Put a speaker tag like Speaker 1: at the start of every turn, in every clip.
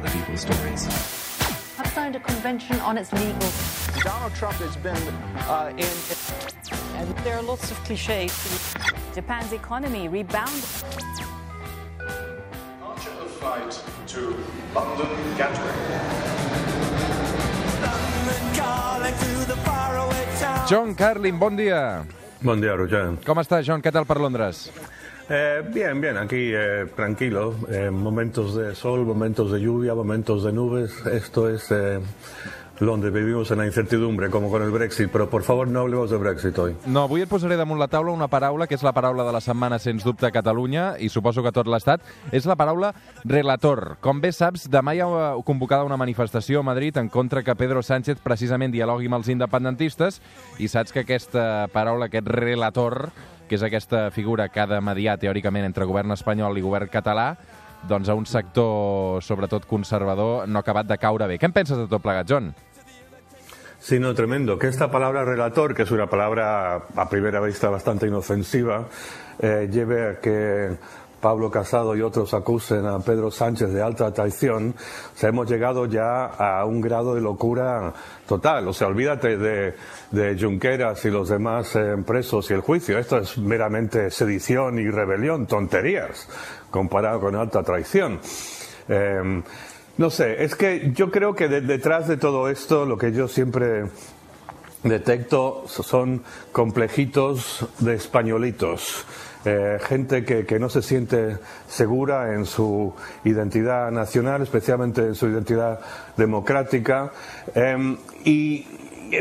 Speaker 1: other people's stories.
Speaker 2: have signed a convention on its legal.
Speaker 3: Donald Trump has been uh, in.
Speaker 4: And there are lots of cliches. Japan's economy rebounded.
Speaker 5: Departure of flight to London Gatwick.
Speaker 6: John Carlin, bon dia.
Speaker 7: Buen día, Roger.
Speaker 6: Com està, John? Què tal per Londres?
Speaker 7: Eh, bien, bien, aquí eh, tranquilo. Eh, momentos de sol, momentos de lluvia, momentos de nubes. Esto es eh, Londres. Vivimos en la incertidumbre, como con el Brexit. Pero por favor, no hablemos de Brexit hoy.
Speaker 6: No, avui et posaré damunt la taula una paraula que és la paraula de la setmana, sens dubte, a Catalunya, i suposo que a tot l'Estat. És la paraula relator. Com bé saps, demà hi ha convocada una manifestació a Madrid en contra que Pedro Sánchez precisament dialogui amb els independentistes, i saps que aquesta paraula, aquest relator, que és aquesta figura que ha de mediar teòricament entre govern espanyol i govern català, doncs a un sector, sobretot conservador, no ha acabat de caure bé. Què en penses de tot plegat, John?
Speaker 7: Sí, no, tremendo. Que esta palabra relator, que es una palabra a primera vista bastante inofensiva, eh, lleve a que Pablo Casado y otros acusen a Pedro Sánchez de alta traición, o sea, hemos llegado ya a un grado de locura total. O sea, olvídate de, de Junqueras y los demás eh, presos y el juicio. Esto es meramente sedición y rebelión, tonterías, comparado con alta traición. Eh, no sé, es que yo creo que de- detrás de todo esto lo que yo siempre detecto son complejitos de españolitos. Eh, gente que, que no se siente segura en su identidad nacional, especialmente en su identidad democrática. Eh, y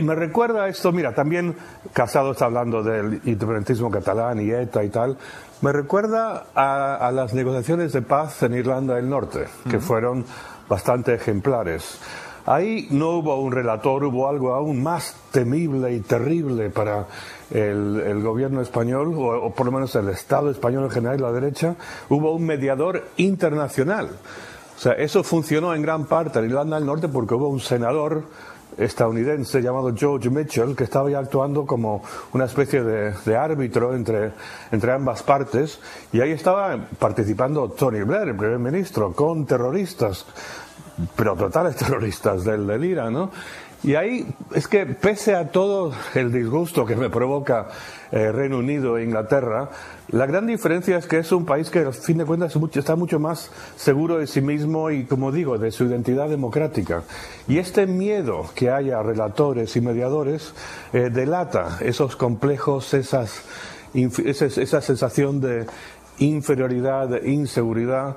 Speaker 7: me recuerda esto, mira, también Casado está hablando del independentismo catalán y ETA y tal. Me recuerda a, a las negociaciones de paz en Irlanda del Norte, que fueron bastante ejemplares. Ahí no hubo un relator, hubo algo aún más temible y terrible para el, gobierno español, o, o por lo menos el Estado español en general y la derecha. Hubo un mediador internacional. O sea, eso funcionó en gran parte en Irlanda del Norte porque hubo un senador estadounidense llamado George Mitchell que estaba ya actuando como una especie de, de árbitro entre, entre ambas partes y ahí estaba participando Tony Blair, el primer ministro, con terroristas, pero totales terroristas del, IRA, ¿no? Y ahí es que pese a todo el disgusto que me provoca eh, Reino Unido e Inglaterra, la gran diferencia es que es un país que, al fin de cuentas, está mucho más seguro de sí mismo y, como digo, de su identidad democrática. Y este miedo que haya relatores y mediadores eh, delata esos complejos, esas, esa sensación de inferioridad, inseguridad,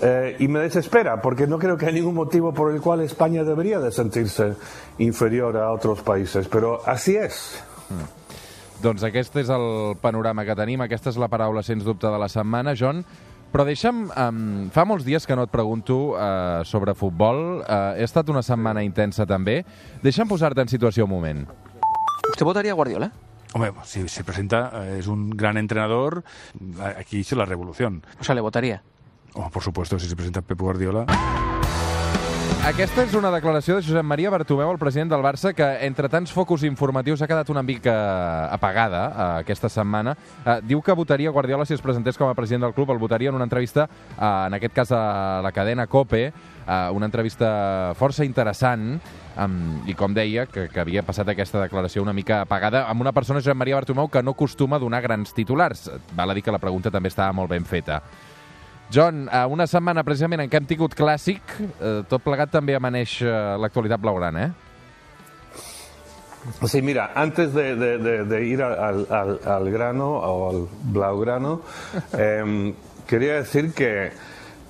Speaker 7: eh, y me desespera, porque no creo que hay ningún motivo por el cual España debería de sentirse inferior a otros países, pero así es.
Speaker 6: Doncs aquest és el panorama que tenim, aquesta és la paraula, sens dubte, de la setmana, John. Però deixa'm... Um, fa molts dies que no et pregunto uh, sobre futbol. Uh, he estat una setmana intensa, també. Deixa'm posar-te en situació un moment.
Speaker 8: ¿Usted votaría a Guardiola?
Speaker 9: Hombre, pues, si se presenta, eh, es un gran entrenador, aquí hizo la revolución.
Speaker 8: O sea, le votaría.
Speaker 9: Oh, por supuesto, si se presenta Pep Guardiola.
Speaker 6: Aquesta és una declaració de Josep Maria Bartomeu, el president del Barça, que entre tants focus informatius ha quedat una mica apagada eh, aquesta setmana. Eh, diu que votaria Guardiola si es presentés com a president del club, el votaria en una entrevista, eh, en aquest cas a la cadena COPE, eh, una entrevista força interessant, um, i com deia, que, que havia passat aquesta declaració una mica apagada, amb una persona, Josep Maria Bartomeu, que no acostuma a donar grans titulars. Val a dir que la pregunta també estava molt ben feta. John, eh, una setmana precisament en què hem tingut clàssic, eh, tot plegat també amaneix eh, l'actualitat blaugrana, eh?
Speaker 7: Sí, mira, antes de, de- de- de ir al, al- al grano o al blaugrano, em, quería decir que,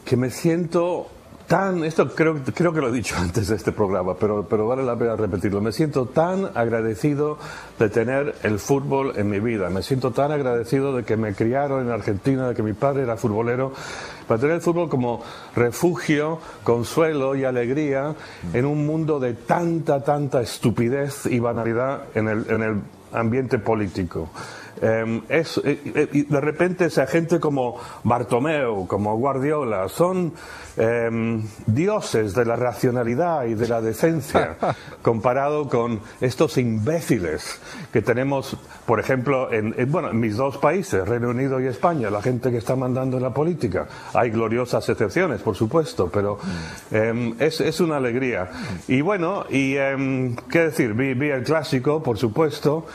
Speaker 7: que me siento tan, esto creo, creo que lo he dicho antes de este programa, pero, pero vale la pena repetirlo, me siento tan agradecido de tener el fútbol en mi vida, me siento tan agradecido de que me criaron en Argentina, de que mi padre era futbolero, para tener el fútbol como refugio, consuelo y alegría en un mundo de tanta, tanta estupidez y banalidad en el, en el ambiente político. Eh, es, eh, eh, de repente esa gente como Bartomeu, como Guardiola, son eh, dioses de la racionalidad y de la decencia comparado con estos imbéciles que tenemos, por ejemplo, en, en, bueno, en mis dos países, Reino Unido y España, la gente que está mandando en la política. Hay gloriosas excepciones, por supuesto, pero eh, es, es una alegría. Y bueno, y qué decir, vi, vi el clásico, por supuesto,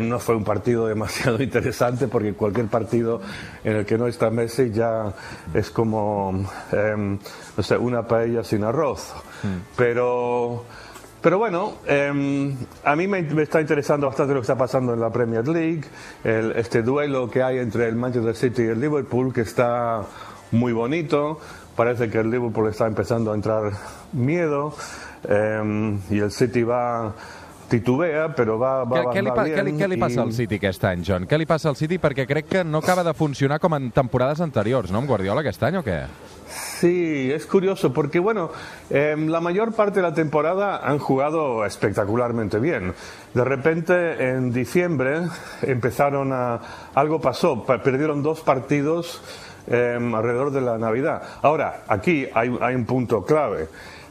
Speaker 7: no fue un partido demasiado interesante porque cualquier partido en el que no está Messi ya es como, eh, no sé, una paella sin arroz. Pero, pero bueno, eh, a mí me, me está interesando bastante lo que está pasando en la Premier League, el- este duelo que hay entre el Manchester City y el Liverpool, que está muy bonito. Parece que el Liverpool está empezando a entrar miedo eh, y el City va titubea, però va, va,
Speaker 6: Què, li,
Speaker 7: va bien.
Speaker 6: què, li, què li passa
Speaker 7: i-
Speaker 6: al City aquest any, John? Què li passa al City? Perquè crec que no acaba de funcionar com en temporades anteriors, no, amb Guardiola aquest any o què?
Speaker 7: Sí, es curioso porque, bueno, em, la mayor parte de la temporada han jugado espectacularmente bien. De repente, en diciembre, empezaron a. Algo pasó, pa- perdieron dos partidos em, alrededor de la Navidad. Ahora, aquí hay, hay un punto clave.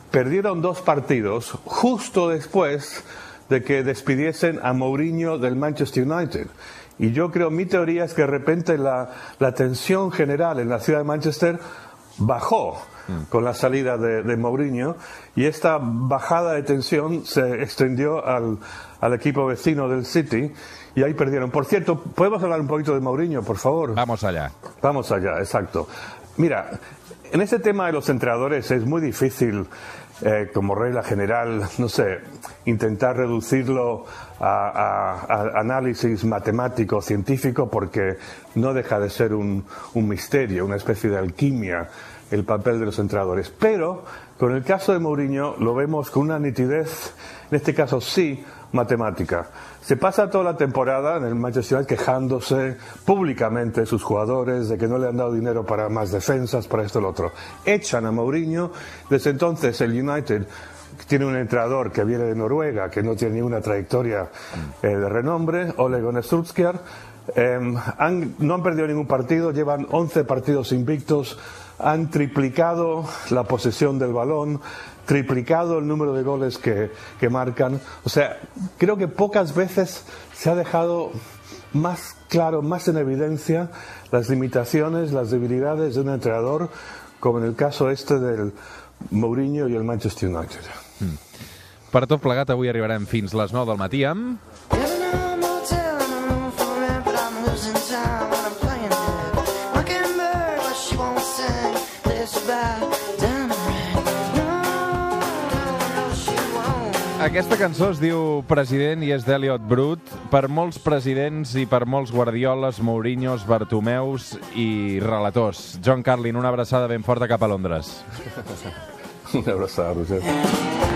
Speaker 7: Perdieron dos partidos justo después de que despidiesen a Mourinho del Manchester United. Y yo creo, mi teoría es que de repente la, la tensión general en la ciudad de Manchester bajó con la salida de, de Mourinho y esta bajada de tensión se extendió al, al equipo vecino del City y ahí perdieron. Por cierto, ¿podemos hablar un poquito de Mourinho, por favor?
Speaker 6: Vamos allá.
Speaker 7: Vamos allá, exacto. Mira, en este tema de los entrenadores es muy difícil, eh, como regla general, no sé, intentar reducirlo a, análisis matemático, científico, porque no deja de ser un, un misterio, una especie de alquimia el papel de los entrenadores. Pero con el caso de Mourinho lo vemos con una nitidez, en este caso sí, matemática. Se pasa toda la temporada en el Manchester United quejándose públicamente de sus jugadores, de que no le han dado dinero para más defensas, para esto y lo otro. Echan a Mourinho, desde entonces el United tiene un entrenador que viene de Noruega, que no tiene ninguna trayectoria eh, de renombre, Ole Gunnar han- no han perdido ningún partido, llevan 11 partidos invictos, han triplicado la posesión del balón, triplicado el número de goles que, que marcan. O sea, creo que pocas veces se ha dejado más claro, más en evidencia las limitaciones, las debilidades de un entrenador, como en el caso este del Mourinho i el Manchester United.
Speaker 6: Per tot plegat, avui arribarem fins les 9 del matí amb... Aquesta cançó es diu President i és d'Eliot Brut. Per molts presidents i per molts Guardioles, Mourinhos, Bartomeus i relators. John Carlin, una abraçada ben forta cap a Londres.
Speaker 7: Una abraçada, Roger.